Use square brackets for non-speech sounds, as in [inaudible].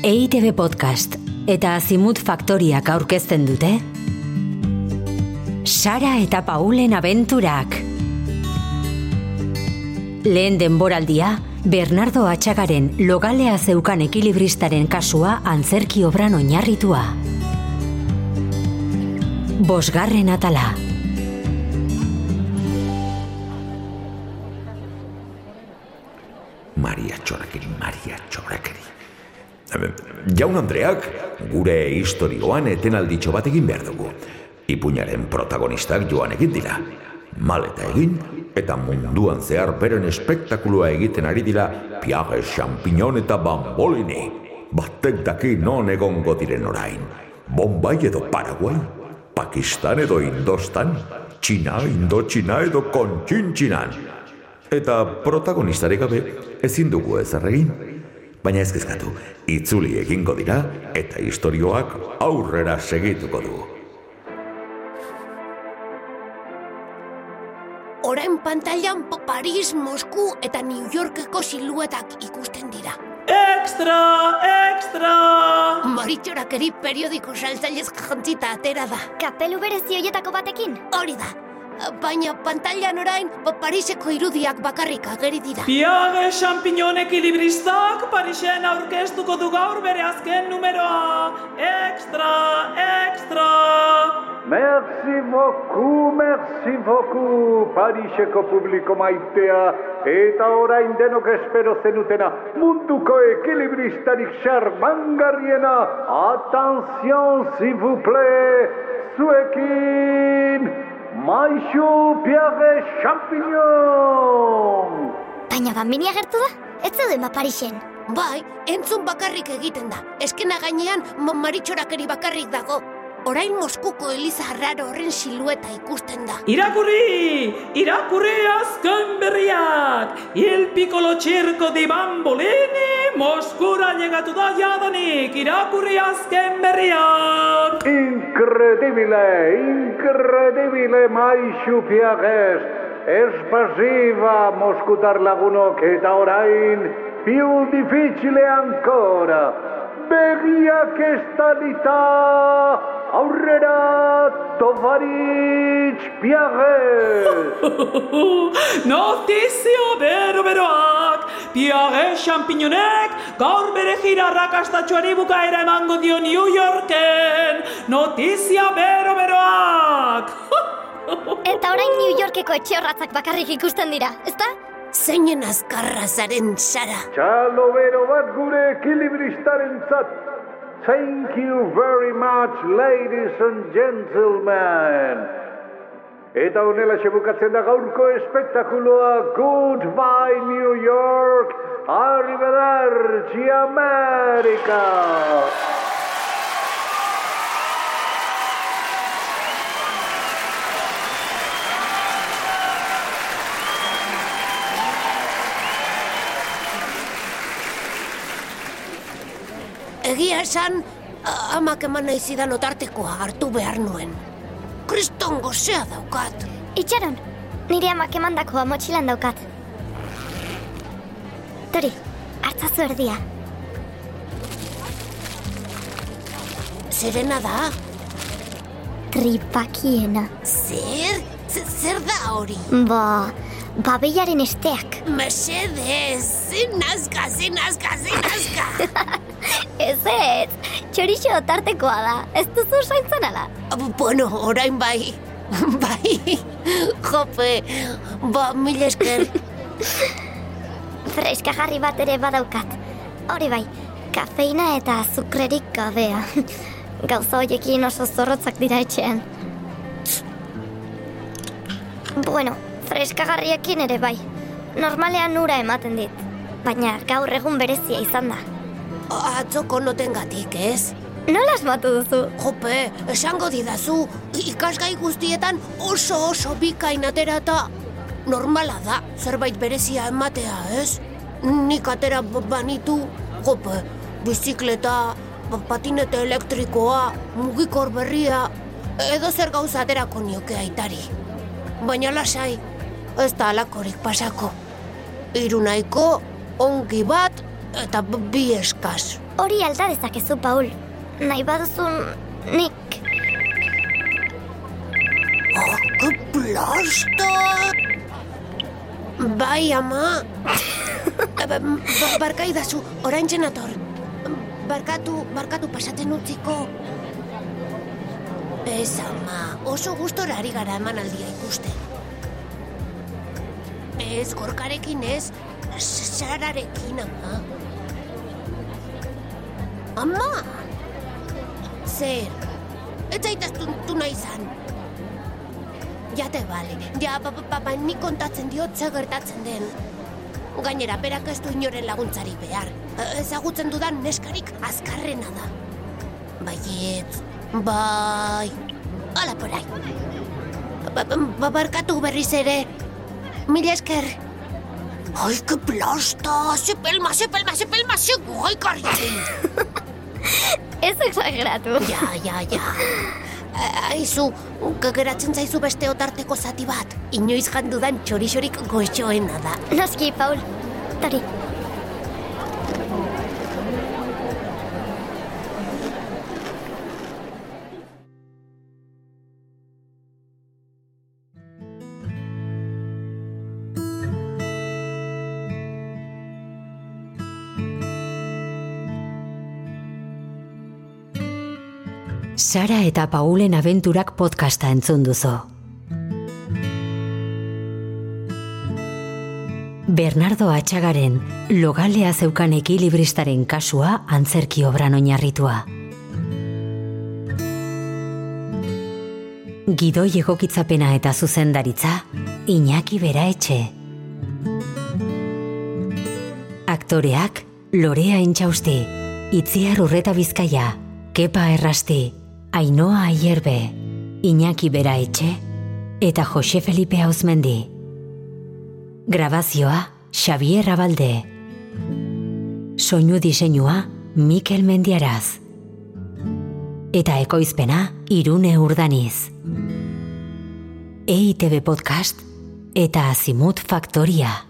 EITB Podcast eta Azimut Faktoriak aurkezten dute Sara eta Paulen abenturak Lehen denboraldia, Bernardo Atxagaren logalea zeukan ekilibristaren kasua antzerki obran oinarritua. Bosgarren atala. Maria Txorakeri, Maria Txorakeri. Jaun Andreak, gure historioan etenalditxo bat egin behar dugu. Ipuñaren protagonistak joan egin dira. Maleta egin, eta munduan zehar beren espektakuloa egiten ari dira Piage, Champignon eta Bambolini. Batek daki non egongo diren orain. Bombay edo Paraguay, Pakistan edo Indostan, Txina, Indotxina edo Kontxintxinan. Eta protagonistarik gabe ezin dugu ezer egin. Baina ez kezkatu, itzuli egingo dira eta istorioak aurrera segituko du. Orain pantailan Pa- Paris, Mosku eta New Yorkeko siluetak ikusten dira. Extra, extra! Maritxorakeri periodiko saltzailez jantzita atera da. Kapelu berezi hoietako batekin? Hori da. Baina pantailan orain Pa- Pariseko irudiak bakarrik ageri dira. Piage champignon ekilibristak Parisen aurkeztuko du gaur bere azken numeroa. Extra, extra! Merci beaucoup, merci beaucoup, Pariseko publiko maitea, eta orain denok espero zenutena, munduko ekilibristarik xarmangarriena, attention, s'il vous plaît, zuekin, Maixu Piage Champignon! Baina bambini agertu da? Ez zeuden Parisen. Bai, entzun bakarrik egiten da. Eskena gainean Ma- Maritxorakeri bakarrik dago. Orain Moskuko Eliza raro horren silueta ikusten da. Irakurri! Irakurri azken berriak! Il piccolo circo di Bambolini Moskura llegatu da jadanik! Irakurri azken berriak! Incredibile, incredibile, Maixu Piages. Espasiva, Moskutar lagunok, eta orain, più difficile ancora. Begiak estalita, aurrera, Tovarich Piages. [laughs] Notizia bero beroak! Piage champignonek gaur bere gira rakastatxoari bukaera emango dio New Yorken! Notizia bero beroak! [laughs] Eta orain New Yorkeko etxe horratzak bakarrik ikusten dira, ezta? Zeinen azkarra zaren Sara. Txalo bero bat gure ekilibristaren zat. Thank you very much, ladies and gentlemen. Eta honela bukatzen da gaurko espektakuloa Goodbye New York, Arrivederci America. Egia esan, amak eman nahi zidan otartekoa hartu behar nuen. Kriston gozea daukat. Itxaron, nire amak emandakoa motxilan daukat. Tori, hartzazu erdia. Zerena da? Tripakiena. Zer? Z- Zer da hori? Ba, babeiaren esteak. Mesedez, zin nazka, zin nazka, zin nazka. [laughs] [laughs] Ez ez, txorixo tartekoa da, ez duzu saintzen ala. bueno, orain bai. [laughs] bai. Jope, ba, mil esker. Freska jarri bat ere badaukat. Hori bai, kafeina eta azukrerik gabea. Gauza hoiekin oso zorrotzak dira etxean. Bueno, freskagarriekin ere bai. Normalean ura ematen dit. Baina gaur egun berezia izan da. Atzoko notengatik, ez? Nola asmatu duzu? Jope, esango didazu, ikasgai guztietan oso oso bikain atera eta normala da, zerbait berezia ematea, ez? Nik atera banitu, jope, bizikleta, patinete elektrikoa, mugikor berria, edo zer gauza aterako nioke aitari. Baina lasai, ez da alakorik pasako. Iru nahiko, ongi bat, eta bi eskas. Hori alda dezakezu, Paul. Nahi baduzun nik. Oh, ke plasta! Bai, ama. [laughs] Ba- ba- Barka idazu, orain nator. Barkatu, barkatu pasaten utziko. Ez, ama, oso gustora ari gara emanaldia ikusten. Ez, gorkarekin ez, sararekin, ama. Ama! Zer, ez zaitaztu nahi izan. Jate bale, ja, ba, ba, ba, nik kontatzen diot ze gertatzen den. Gainera, berak ez du inoren laguntzarik behar. E, Ezagutzen dudan neskarik azkarrena da. Baietz, bai, hala porai. Ba, ba, barkatu berriz ere. Mila esker. Ai, que plasta! Ze pelma, ze pelma, ze pelma! Ez exageratu. Ja, ja, ja. Aizu, ge- geratzen zaizu beste otarteko zati bat. Inoiz jandudan txorixorik goxoena da. Noski, Paul. Tori. Sara eta Paulen abenturak podcasta entzun duzu. Bernardo Atxagaren logalea zeukan ekilibristaren kasua antzerki obran oinarritua. Gidoi egokitzapena eta zuzendaritza, Iñaki Bera Etxe. Aktoreak, Lorea Intxausti, Itziar Urreta Bizkaia, Kepa Errasti, Ainoa Aierbe, Iñaki Bera Etxe, eta Jose Felipe Hauzmendi. Grabazioa, Xavier Abalde. Soinu diseinua, Mikel Mendiaraz. Eta ekoizpena, Irune Urdaniz. EITB Podcast eta Azimut Faktoria.